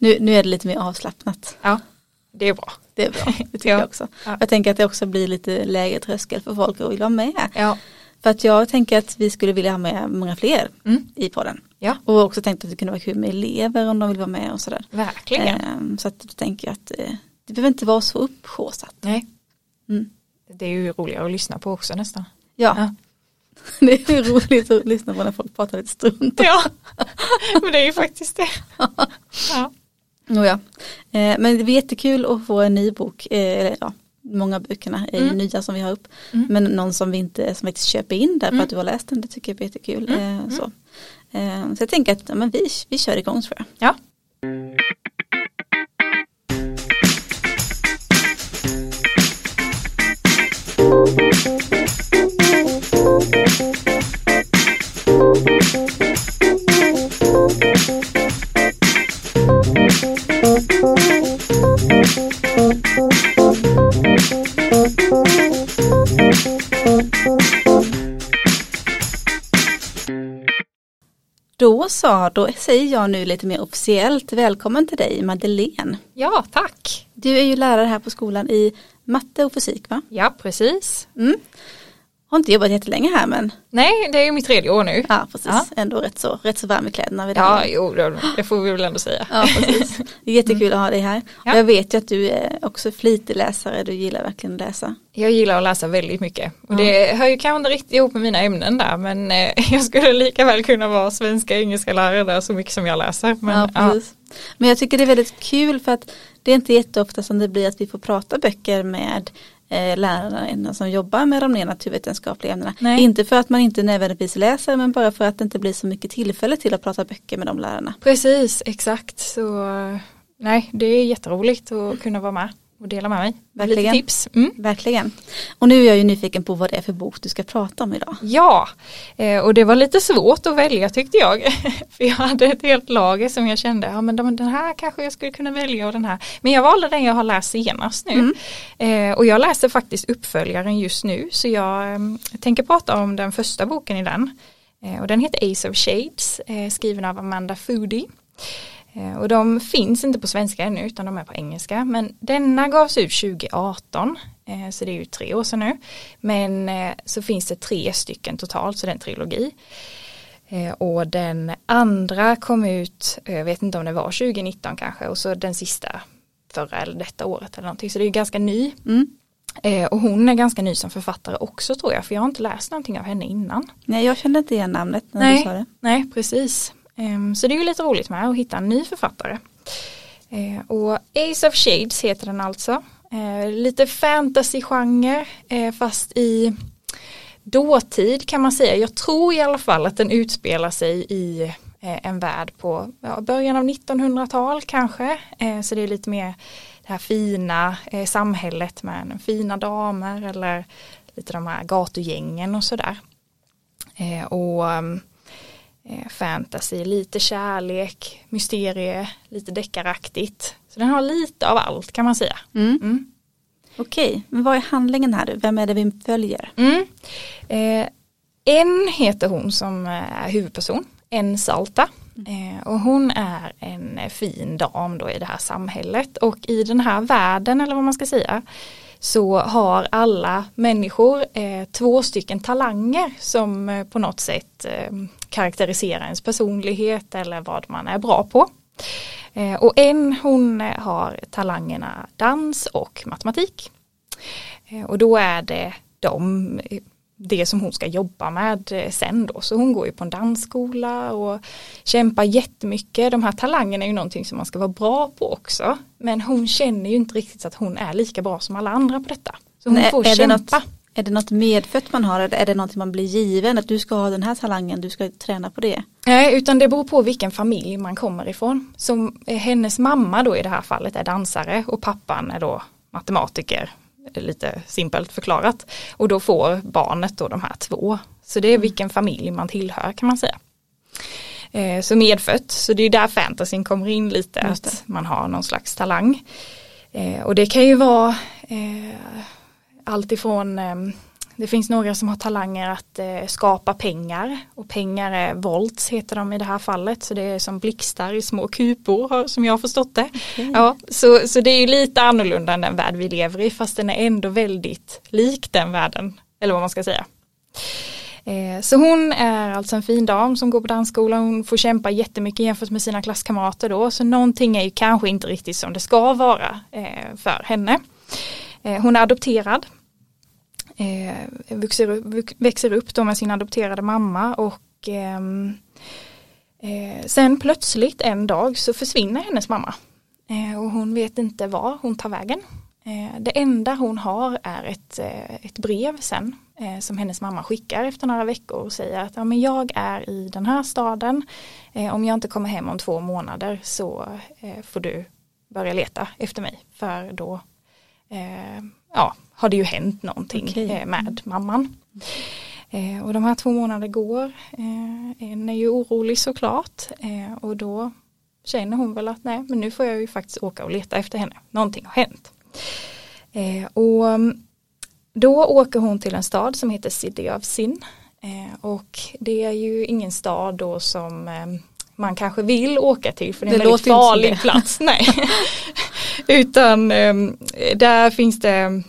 Nu, nu är det lite mer avslappnat. Ja, det är bra. Det är bra, det tycker Ja. jag också. Ja. Jag tänker att det också blir lite lägre tröskel för folk att vilja vara med. Ja. För att jag tänker att vi skulle vilja ha med många fler Mm. i podden. Ja. Och också tänkt att det kunde vara kul med elever om de vill vara med och sådär. Verkligen. Ehm, så att då tänker jag att eh, det behöver inte vara så upphaussat. Nej. Mm. Det är ju roligare att lyssna på också nästan. Ja, Ja. det är ju roligt att lyssna på när folk pratar lite strunt. Ja, men det är ju faktiskt det. Ja. Oh, ja. eh, men det blir jättekul att få en ny bok, eh, eller ja, många av böckerna är Mm. nya som vi har upp. Mm. Men någon som vi inte som faktiskt köper in därför Mm. att du har läst den, det tycker jag blir jättekul. Mm. Eh, så. Eh, så jag tänker att ja, men vi, vi kör igång tror jag. Ja. Så, då säger jag nu lite mer officiellt välkommen till dig Madeleine. ja, tack. Du är ju lärare här på skolan i matte och fysik va? Ja, precis. Mm. Har inte jobbat jättelänge här men Nej, det är ju mitt tredje år nu. ja precis, Ja. ändå rätt så, rätt så varm i kläderna vid det Ja, jo, det, får vi väl ändå säga. Ja, precis. Det är jättekul att ha dig här. Ja. Och jag vet ju att du är också flitig läsare, du gillar verkligen att läsa. Jag gillar att läsa väldigt mycket. Och det hör ju kanske inte riktigt ihop med mina ämnen där men eh, jag skulle lika väl kunna vara svenska engelska lärare där så mycket som jag läser. Men, ja, ja, precis. Men jag tycker det är väldigt kul för att det är inte jätteofta som det blir att vi får prata böcker med eh, lärarna som jobbar med de mer naturvetenskapliga ämnena. Nej. Inte för att man inte nödvändigtvis läser men bara för att det inte blir så mycket tillfälle till att prata böcker med de lärarna. Precis, exakt. Så nej, det är jätteroligt att kunna vara med och dela med mig. med Lite Verkligen. tips. Mm. Verkligen. Och nu är jag ju nyfiken på vad det är för bok du ska prata om idag. Ja, eh, och det var lite svårt att välja tyckte jag. För jag hade ett helt lager som jag kände, ja men de- den här kanske jag skulle kunna välja och den här. Men jag valde den jag har läst senast nu. Eh, Och jag läser faktiskt uppföljaren just nu så jag eh, tänker prata om den första boken i den. Eh, Och den heter Ace of Shades, skriven av Amanda Foody. Eh, Och de finns inte på svenska ännu utan de är på engelska. Men denna gavs ut 2018 eh, så det är ju tre år sedan nu. Men eh, så finns det tre stycken totalt så det är en trilogi. Och den andra kom ut, jag vet inte om det var 2019 kanske och så den sista förra eller detta året eller någonting så det är ganska ny. Mm. Och hon är ganska ny som författare också tror jag för jag har inte läst någonting av henne innan. Nej, jag kände inte igen namnet när Nej. du sa det. Nej, precis. Ehm, så det är ju lite roligt med att hitta en ny författare. Ehm, och Ace of Shades heter den alltså. Ehm, lite fantasy-genre fast i dåtid kan man säga. Jag tror i alla fall att den utspelar sig i eh, en värld på ja, början av 1900-tal kanske. Så det är lite mer det här fina eh, samhället med fina damer eller lite de här gatugängen och sådär. Och fantasy, lite kärlek, mysterie, lite deckaraktigt. Så den har lite av allt kan man säga. Mm. Mm. Okej, men vad är handlingen här? Vem är det vi följer? Mm. Eh, en heter hon som är huvudperson, en Salta. Eh, och hon är en eh, fin dam då i det här samhället och i den här världen eller vad man ska säga så har alla människor eh, två stycken talanger som eh, på något sätt eh, karaktäriserar ens personlighet eller vad man är bra på. Eh, och en hon eh, har talangerna dans och matematik. Eh, Och då är det de, eh, det som hon ska jobba med eh, sen då. Så hon går ju på en dansskola och kämpar jättemycket. De här talangerna är ju någonting som man ska vara bra på också. Men hon känner ju inte riktigt att hon är lika bra som alla andra på detta. Så hon Nej, får är det kämpa. något- Är det något medfött man har eller är det något man blir given? Att du ska ha den här talangen, du ska träna på det? Nej, utan det beror på vilken familj man kommer ifrån. Som eh, hennes mamma då i det här fallet är dansare och pappan är då matematiker, lite simpelt förklarat. Och då får barnet då de här två. Så det är vilken familj man tillhör kan man säga. Eh, Så medfött, så det är där fantasyn kommer in lite, att man har någon slags talang. Eh, Och det kan ju vara eh, allt ifrån eh, Det finns några som har talanger att eh, skapa pengar och pengar är volts heter de i det här fallet så det är som blixtar i små kupor som jag har förstått det. Okay. Ja, så, så det är ju lite annorlunda än den värld vi lever i fast den är ändå väldigt lik den världen eller vad man ska säga. Eh, så hon är alltså en fin dam som går på dansskolan, hon får kämpa jättemycket jämfört med sina klasskamrater då, så någonting är ju kanske inte riktigt som det ska vara eh, för henne. Eh, hon är adopterad, Eh, växer upp, växer upp då med sin adopterade mamma och ehm, eh, sen plötsligt en dag så försvinner hennes mamma. Eh, och hon vet inte var hon tar vägen. det enda hon har är ett, ett brev sen eh, som hennes mamma skickar efter några veckor och säger att ja, men jag är i den här staden. Eh, om jag inte kommer hem om två månader så eh, får du börja leta efter mig. För då eh, ja, har det ju hänt någonting okay. Eh, med mamman. Eh, och de här två månader går. en är ju orolig såklart. och då känner hon väl att nej men nu får jag ju faktiskt åka och leta efter henne. Någonting har hänt. och då åker hon till en stad som heter City of Sin eh, och det är ju ingen stad då som eh, man kanske vill åka till för det är det en väldigt farlig plats. Nej. Utan eh, där finns det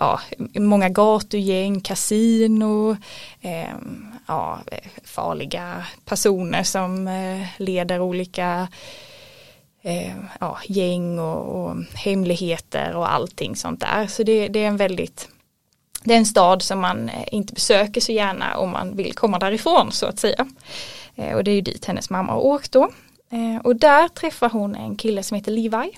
ja, många gatugäng, kasino, eh, ja, farliga personer som eh, leder olika eh, ja, gäng och, och, hemligheter och allting sånt där. Så det, det är en väldigt det är en stad som man eh, inte besöker så gärna om man vill komma därifrån så att säga. Eh, och det är ju dit hennes mamma har åkt då. Eh, och där träffar hon en kille som heter Levi.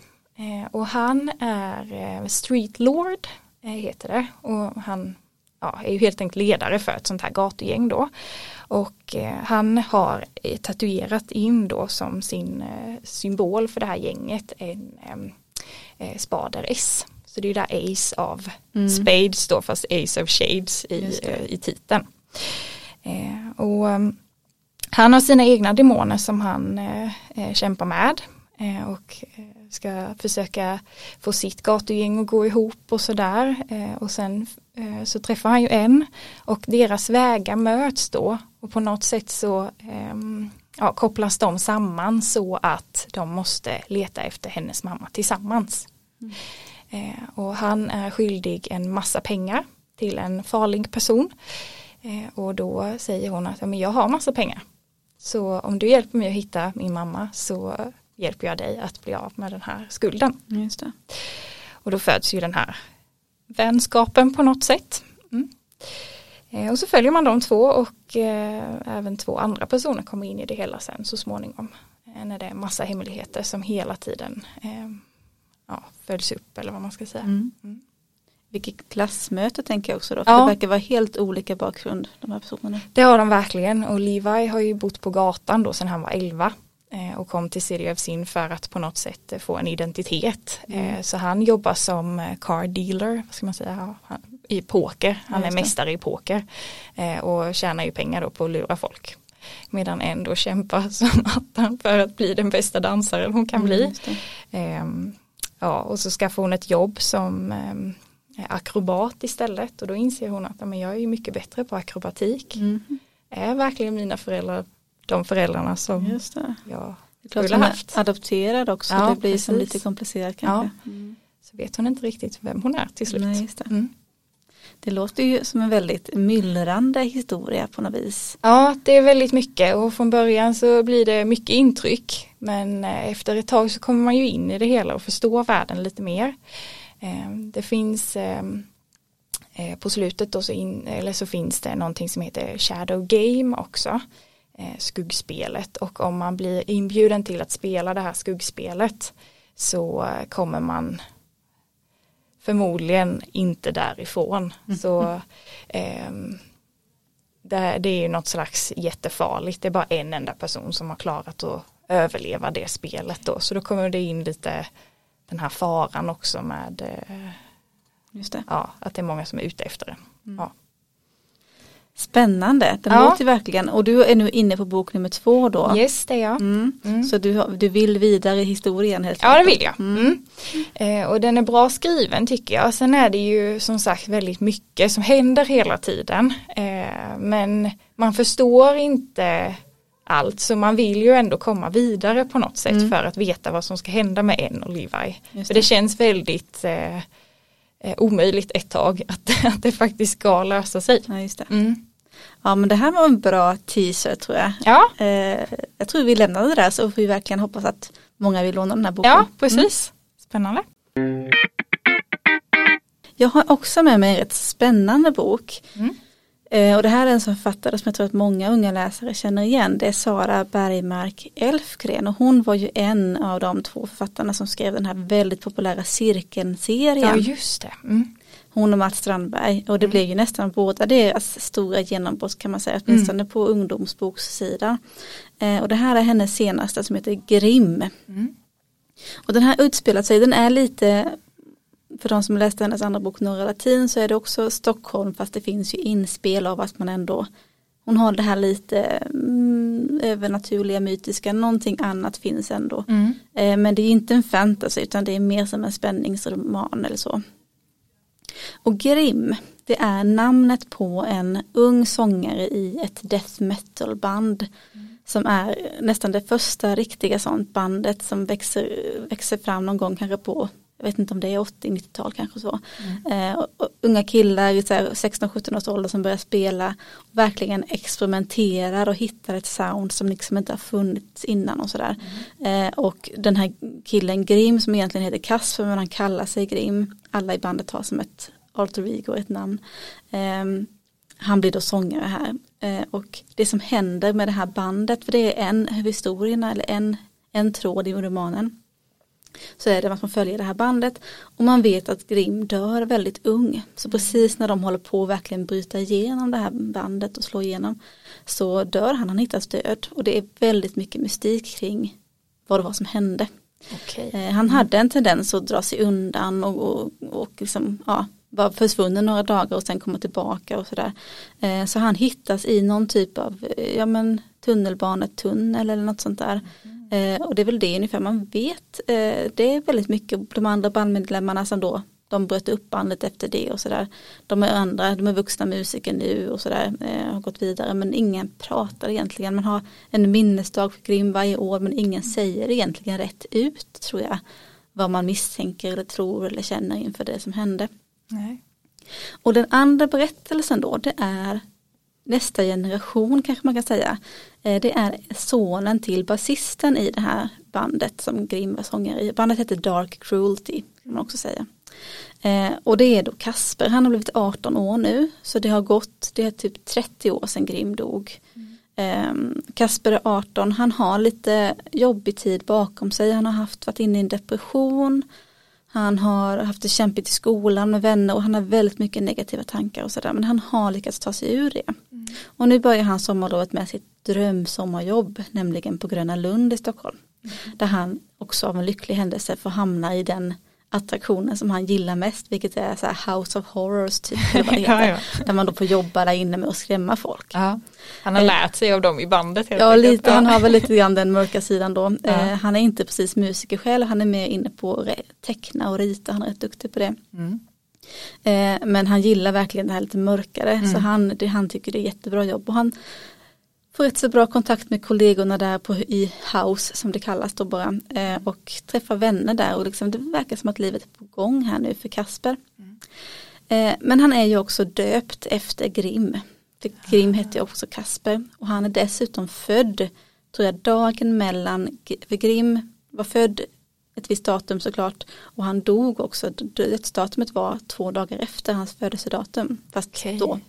Och han är street lord heter det. Och han ja, är ju helt enkelt ledare för ett sånt här gatugäng då. Och han har tatuerat in då som sin symbol för det här gänget en spader S. Så det är där Ace of mm. Spades då fast Ace of Shades i, eh, i titeln. Eh, och um, han har sina egna demoner som han eh, eh kämpar med eh, och eh, ska försöka få sitt gatugäng att gå ihop och sådär. och sen så träffar han ju en och deras vägar möts då och på något sätt så ehm, ja, kopplas de samman så att de måste leta efter hennes mamma tillsammans. Mm. Eh, och han är skyldig en massa pengar till en farlig person. Eh, och då säger hon att ja, men jag har massa pengar. Så om du hjälper mig att hitta min mamma så hjälper jag dig att bli av med den här skulden. Just det. Och då föds ju den här vänskapen på något sätt. Mm. Eh, och så följer man de två och eh, även två andra personer kommer in i det hela sen så småningom. Eh, när det är massa hemligheter som hela tiden eh, ja, följs upp eller vad man ska säga. Mm. Mm. Vilket klassmöte tänker jag också då, för ja. det verkar vara helt olika bakgrund de här personerna. Det har de verkligen och Levi har ju bott på gatan då sedan han var 11 eh, och kom till City of Sin för att på något sätt få en identitet. Mm. Eh, så han jobbar som eh, car dealer, vad ska man säga, i poker, han är mästare i poker och tjänar ju pengar då på att lura folk. Medan en då kämpar som attan för att bli den bästa dansaren hon kan mm, bli. Ehm, Ja, och så skaffar hon ett jobb som eh, akrobat istället och då inser hon att men jag är mycket bättre på akrobatik. Mm. Är verkligen mina föräldrar de föräldrarna som Just det. jag skulle haft. adopterad också, ja, det blir som lite komplicerat kanske. Ja. Mm. Så vet hon inte riktigt vem hon är till slut. Nej, det. Mm. det. låter ju som en väldigt myllrande historia på något vis. Ja, det är väldigt mycket och från början så blir det mycket intryck. Men eh, efter ett tag så kommer man ju in i det hela och förstår världen lite mer. Eh, det finns ehm, eh, på slutet då så, in, eller så finns det någonting som heter Shadow Game också. Skuggspelet och om man blir inbjuden till att spela det här skuggspelet så kommer man förmodligen inte därifrån. Mm. Så eh, det, det, är ju något slags jättefarligt. Det är bara en enda person som har klarat att överleva det spelet då. Så då kommer det in lite den här faran också med det. Ja, att det är många som är ute efter det. Mm. Ja. Spännande, den Ja. låter verkligen och du är nu inne på bok nummer två då. Yes det är jag. Mm. Mm. Så du, du vill vidare i historien helt Ja det vill jag. Mm. Eh, och den är bra skriven tycker jag. Sen är det ju som sagt väldigt mycket som händer hela tiden. Eh, men man förstår inte allt så man vill ju ändå komma vidare på något sätt Mm. för att veta vad som ska hända med en och Levi. Just För det känns väldigt eh, eh, omöjligt ett tag att, att det faktiskt ska lösa sig. Ja, just det. Mm. ja men det här var en bra teaser tror jag. Ja, Eh, jag tror vi lämnar det där så får vi verkligen hoppas att många vill låna den här boken. ja precis. Spännande. Jag har också med mig en rätt spännande bok. Mm. Eh, och det här är en som författare som jag tror att många unga läsare känner igen. Det är Sara Bergmark Elfgren och hon var ju en av de två författarna som skrev den här väldigt populära Cirkeln-serien. Ja just det. Mm. Hon och Mats Strandberg och det blev ju nästan båda deras stora genombrott kan man säga, åtminstone på ungdomsbokssidan. Eh, och det här är hennes senaste som heter Grimm. Mm. Och den här utspelar sig, den är lite, för de som läste hennes andra bok Norra Latin så är det också Stockholm fast det finns ju inspel av att man ändå hon har det här lite mm, övernaturliga, mytiska, någonting annat finns ändå. Mm. Eh, men det är inte en fantasy utan det är mer som en spänningsroman eller så. Och Grimm, det är namnet på en ung sångare i ett death metal band. Som är nästan det första riktiga sånt bandet som växer, växer fram någon gång kanske på jag vet inte om det är 80-90-tal kanske så. Och, och unga killar i så här 16-17 års ålder som börjar spela och verkligen experimenterar och hittar ett sound som liksom inte har funnits innan och sådär. Eh, och den här killen Grim som egentligen heter Kasper men han kallar sig Grim. Alla i bandet har som ett alter ego, ett namn. Ehm, han blir då sångare här. Eh, och det som händer med det här bandet, för det är en av historierna eller en, en tråd i romanen. Så är det att man följer det här bandet och man vet att Grim dör väldigt ung. Så precis när de håller på att verkligen bryta igenom det här bandet och slå igenom så dör han, han hittas död. Och det är väldigt mycket mystik kring vad det var som hände. Okej. Eh, han hade en tendens att dra sig undan och, och, och liksom, ja, var försvunnen några dagar och sen komma tillbaka och sådär. Eh, så han hittas i någon typ av eh, ja, men, tunnelbanetunnel eller något sånt där. Eh, och det är väl det ungefär man vet. Eh, det är väldigt mycket de andra bandmedlemmarna som då de bröt upp bandet efter det och sådär. De är andra, de är vuxna musiker nu och sådär, eh, har gått vidare men ingen pratar egentligen. Man har en minnesdag för Grim varje år men ingen säger egentligen rätt ut tror jag. Vad man misstänker eller tror eller känner inför det som hände. Nej. Och den andra berättelsen då det är nästa generation kanske man kan säga. Eh, det är sonen till basisten i det här bandet som Grim var sångare i. Bandet heter Dark Cruelty kan man också säga. Eh, och det är då Kasper, han har blivit 18 år nu så det har gått, det är typ 30 år sedan Grim dog. Mm. Kasper är 18, han har lite jobbig tid bakom sig, han har haft, varit inne i en depression. Han har haft det kämpigt i skolan med vänner och han har väldigt mycket negativa tankar och sådär men han har lyckats ta sig ur det. Och nu börjar han sommarlovet med sitt drömsommarjobb nämligen på Gröna Lund i Stockholm. Där han också av en lycklig händelse får hamna i den attraktionen som han gillar mest vilket är så här House of Horrors typ eller vad det heter. Ja, Där man då får jobba där inne med att skrämma folk. Ja. Han har lärt sig av dem i bandet helt Ja lite, han har väl lite grann den mörka sidan då. Ja. Eh, han är inte precis musiker själv, han är mer inne på att teckna och rita, han är rätt duktig på det. Mm. Eh, men han gillar verkligen det här lite mörkare. Mm. så han, det, han tycker det är jättebra jobb. Och han får rätt så bra kontakt med kollegorna där på, i house som det kallas då bara. Eh, och träffar vänner där. Och liksom, det verkar som att livet är på gång här nu för Kasper. Eh, men han är ju också döpt efter Grim. För Grim heter ju också Kasper. Och han är dessutom född, tror jag, dagen mellan, för Grim var född ett visst datum såklart och han dog också, dödsdatumet var två dagar efter hans födelsedatum fast Okej. då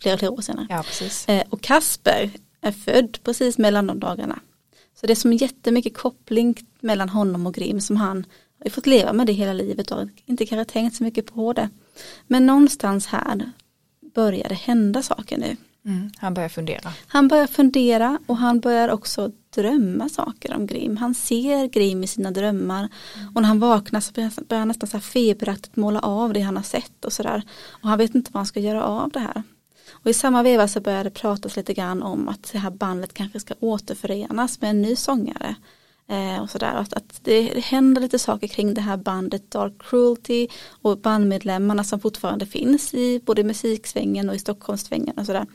flera, flera år senare. Ja. Eh, och Kasper är född precis mellan de dagarna. Så det är som jättemycket koppling mellan honom och Grim som han har fått leva med det hela livet och inte kanske tänkt så mycket på det. Men någonstans här börjar det hända saker nu. Mm. Han börjar fundera. Han börjar fundera och han börjar också drömma saker om Grim. Han ser Grim i sina drömmar och när han vaknar så börjar börjar han nästan så här feberaktigt måla av det han har sett och sådär. Och han vet inte vad han ska göra av det här. Och i samma veva så började det pratas lite grann om att det här bandet kanske ska återförenas med en ny sångare. Eh, och sådär, att, att det, det händer lite saker kring det här bandet Dark Cruelty och bandmedlemmarna som fortfarande finns i både musiksvängen och i Stockholmssvängen och sådär.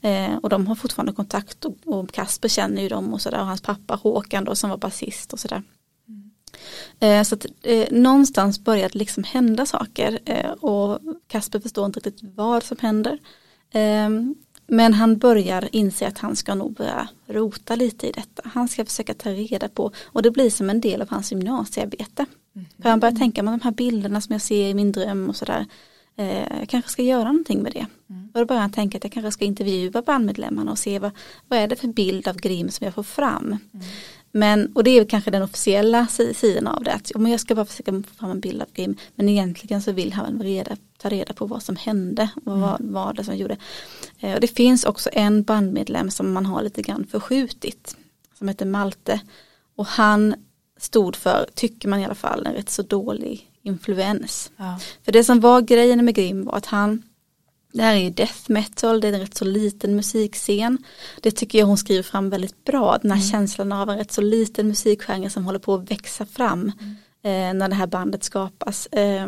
Eh, och de har fortfarande kontakt och, och Kasper känner ju dem och sådär och hans pappa Håkan då som var basist och sådär. Eh, så att eh, någonstans börjar det liksom hända saker och Kasper förstår inte riktigt vad som händer. Men han börjar inse att han ska nog börja rota lite i detta. Han ska försöka ta reda på och det blir som en del av hans gymnasiearbete. Mm. För han börjar tänka på de här bilderna som jag ser i min dröm och sådär. Eh, jag kanske ska göra någonting med det. Mm. Och då börjar han tänka att jag kanske ska intervjua bandmedlemmarna och se vad, vad är det för bild av Grim som jag får fram. Men, och det är kanske den officiella sidan av det. Att, men jag ska bara försöka få fram en bild av Grim. Men egentligen så vill han reda, ta reda på vad som hände. Och mm. vad var det som gjorde. Eh, och det finns också en bandmedlem som man har lite grann förskjutit. Som heter Malte. Och han stod för, tycker man i alla fall, en rätt så dålig influens. Ja. För det som var grejen med Grim var att han det här är ju death metal, det är en rätt så liten musikscen. Det tycker jag hon skriver fram väldigt bra, den här mm. känslan av en rätt så liten musikgenre som håller på att växa fram mm. eh, när det här bandet skapas. Eh,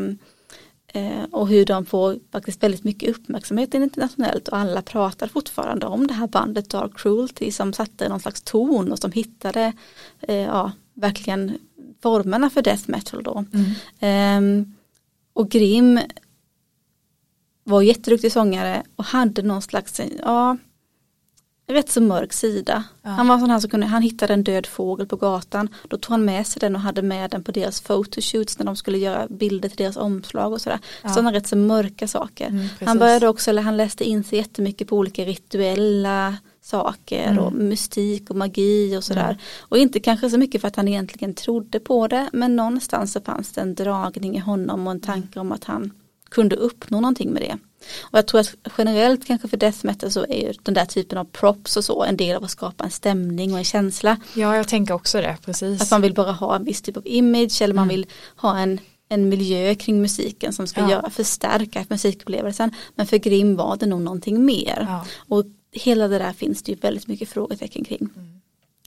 eh, och hur de får faktiskt väldigt mycket uppmärksamhet internationellt och alla pratar fortfarande om det här bandet Dark Cruelty som satte någon slags ton och som hittade eh, ja, verkligen formerna för death metal då. Mm. Ehm, och Grim var jätteduktig sångare och hade någon slags, ja, rätt så mörk sida. Ja. Han var sån här som kunde, han hittade en död fågel på gatan, då tog han med sig den och hade med den på deras photoshoots när de skulle göra bilder till deras omslag och sådär. Ja. Sådana rätt så mörka saker. Mm, han började också, eller han läste in sig jättemycket på olika rituella saker mm. och mystik och magi och sådär. Mm. Och inte kanske så mycket för att han egentligen trodde på det men någonstans så fanns det en dragning i honom och en tanke om att han kunde uppnå någonting med det. Och jag tror att generellt kanske för death metal så är ju den där typen av props och så en del av att skapa en stämning och en känsla. Ja, jag tänker också det, precis. Att man vill bara ha en viss typ av image eller man mm. vill ha en, en miljö kring musiken som ska ja. göra, förstärka musikupplevelsen. Men för Grim var det nog någonting mer. Ja. Och hela det där finns det ju väldigt mycket frågetecken kring. Mm.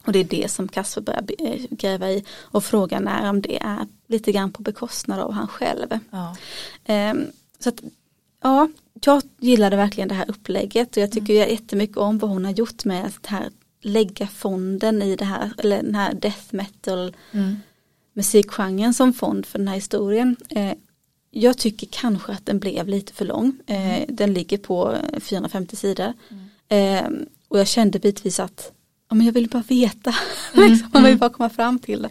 Och det är det som Kasper börjar eh, gräva i och frågan är om det är lite grann på bekostnad av han själv. Ja. Um, så att, ja, jag gillade verkligen det här upplägget och jag tycker mm. jättemycket om vad hon har gjort med att här, lägga fonden i det här, eller den här death metal mm. musikgenren som fond för den här historien. Eh, jag tycker kanske att den blev lite för lång. Eh, mm. Den ligger på 450 sidor. Mm. Eh, och jag kände bitvis att ja, men jag vill bara veta, mm, liksom, man vill mm. bara komma fram till det.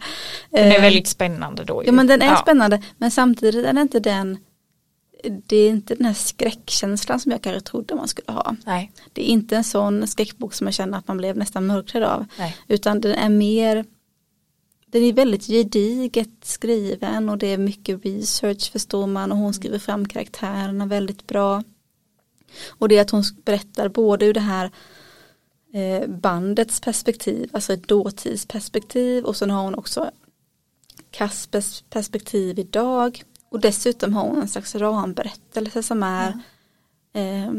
Den är eh, väldigt spännande då. Ju. Ja men den är ja. spännande men samtidigt är det inte den det är inte den här skräckkänslan som jag kanske trodde man skulle ha. Nej. Det är inte en sån skräckbok som jag känner att man blev nästan mörkrädd av. Nej. Utan den är mer den är väldigt gediget skriven och det är mycket research förstår man och hon skriver fram karaktärerna väldigt bra. Och det är att hon berättar både ur det här bandets perspektiv, alltså ett dåtidsperspektiv och sen har hon också Kaspers perspektiv idag och dessutom har hon en slags ramberättelse som är ja. eh,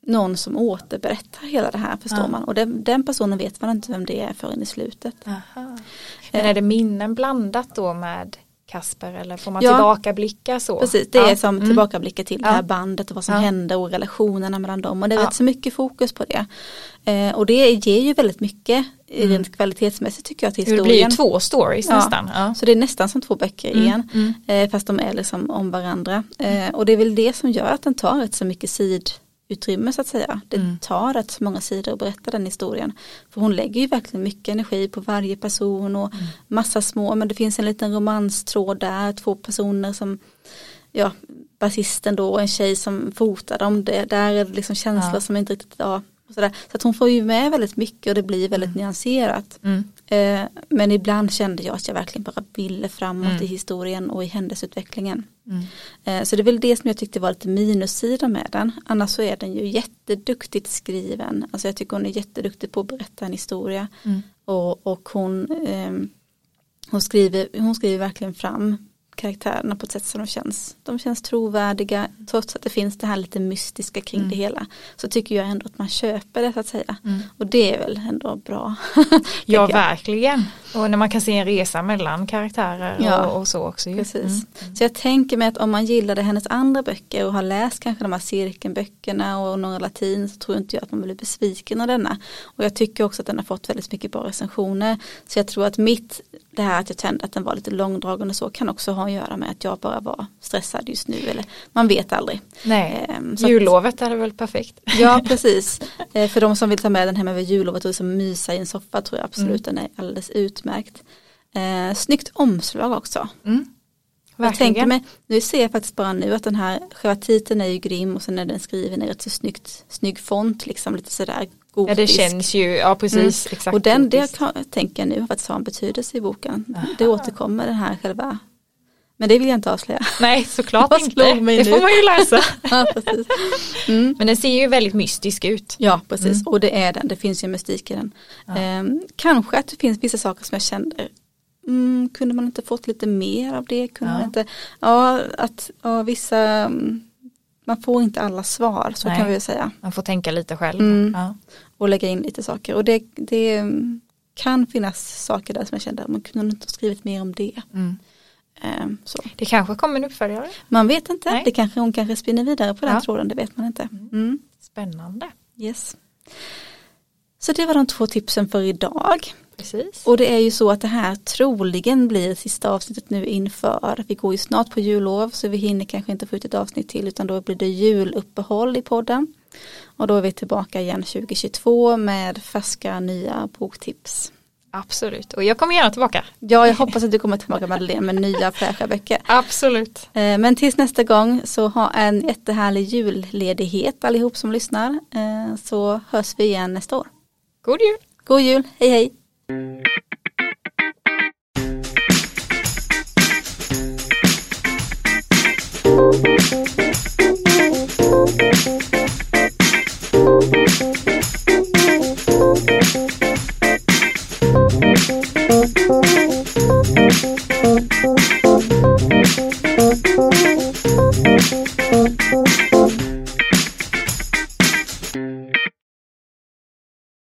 någon som återberättar hela det här förstår ja. man och den, den, personen vet man inte vem det är förrän i slutet. Aha. Men är det minnen blandat då med Kasper eller får man ja, tillbakablicka så? Precis, det ja. är som mm. tillbakablickar till ja. det här bandet och vad som ja. hände och relationerna mellan dem och det är ja. rätt så mycket fokus på det. Eh, och det ger ju väldigt mycket mm. rent kvalitetsmässigt tycker jag till historien. Det blir ju två stories nästan. Så det är nästan som två böcker mm. igen mm. eh, fast de är liksom om varandra. Eh, och det är väl det som gör att den tar rätt så mycket sid utrymme så att säga. Det mm. tar rätt många sidor att berätta den historien. För hon lägger ju verkligen mycket energi på varje person och mm. massa små, men det finns en liten romanstråd där, två personer som, ja, basisten då och en tjej som fotar dem, det, där är det liksom känslor ja. som inte riktigt, ja, så, så att hon får ju med väldigt mycket och det blir väldigt mm. nyanserat. Mm. Eh, men ibland kände jag att jag verkligen bara ville framåt mm. i historien och i händelseutvecklingen. Mm. Eh, så det är väl det som jag tyckte var lite minussida med den. Annars så är den ju jätteduktigt skriven. Alltså jag tycker hon är jätteduktig på att berätta en historia. Mm. Och, och hon, eh, hon, skriver, hon skriver verkligen fram karaktärerna på ett sätt som de känns. De känns trovärdiga trots att det finns det här lite mystiska kring Mm. det hela. Så tycker jag ändå att man köper det så att säga. Mm. Och det är väl ändå bra. Ja verkligen. Och när man kan se en resa mellan karaktärer Ja, och, och så också. ju. Precis. Mm. Så jag tänker mig att om man gillade hennes andra böcker och har läst kanske de här cirkelböckerna och några latin så tror inte jag att man blir besviken av denna. Och jag tycker också att den har fått väldigt mycket bra recensioner. Så jag tror att mitt, det här att jag kände att den var lite långdragen och så kan också ha att göra med att jag bara var stressad just nu. Eller man vet aldrig. Nej, Ehm, så jullovet är väl perfekt. Ja precis. Eh, För de som vill ta med den hem över jullovet och liksom mysa i en soffa tror jag absolut Mm. den är alldeles utmärkt. Eh, snyggt omslag också. Mm. Jag Verkligen. tänker mig, nu ser jag faktiskt bara nu att den här själva titeln är ju grym och sen är den skriven i rätt så snyggt, snygg font liksom lite sådär Ja det gotisk. känns ju, ja precis. Exakt och den, det kan, tänker jag nu faktiskt har en betydelse i boken. Aha. Det återkommer den här själva, men det vill jag inte avslöja. Nej såklart Vad inte. Det nu? får man ju läsa. ja, precis. Mm. Men den ser ju väldigt mystisk ut. Ja, precis. Mm. Och det är den. Det finns ju mystik i den. Ja. Ehm, kanske att det finns vissa saker som jag kände, mm, kunde man inte fått lite mer av det? Kunde Ja. man inte, ja, att ja, vissa, mm, man får inte alla svar, så Nej. kan vi säga. Man får tänka lite själv. Mm. Ja. Och lägga in lite saker. Och det, det mm, kan finnas saker där som jag kände, man kunde inte ha skrivit mer om det. Mm. Ehm, så. Det kanske kommer en uppföljare. Man vet inte, Nej. det kanske hon kanske spinner vidare på den Ja. tråden, det vet man inte. Mm. Spännande. Yes. Så det var de två tipsen för idag. Precis. Och det är ju så att det här troligen blir sista avsnittet nu inför. Vi går ju snart på jullov så vi hinner kanske inte få ut ett avsnitt till utan då blir det juluppehåll i podden. Och då är vi tillbaka igen 2022 med färska nya boktips. Absolut. Och jag kommer gärna tillbaka. Ja, jag hoppas att du kommer tillbaka Madeleine med nya fräscha böcker. Absolut. Eh, Men tills nästa gång så ha en jättehärlig julledighet allihop som lyssnar. Eh, Så hörs vi igen nästa år. God jul. God jul, hej hej!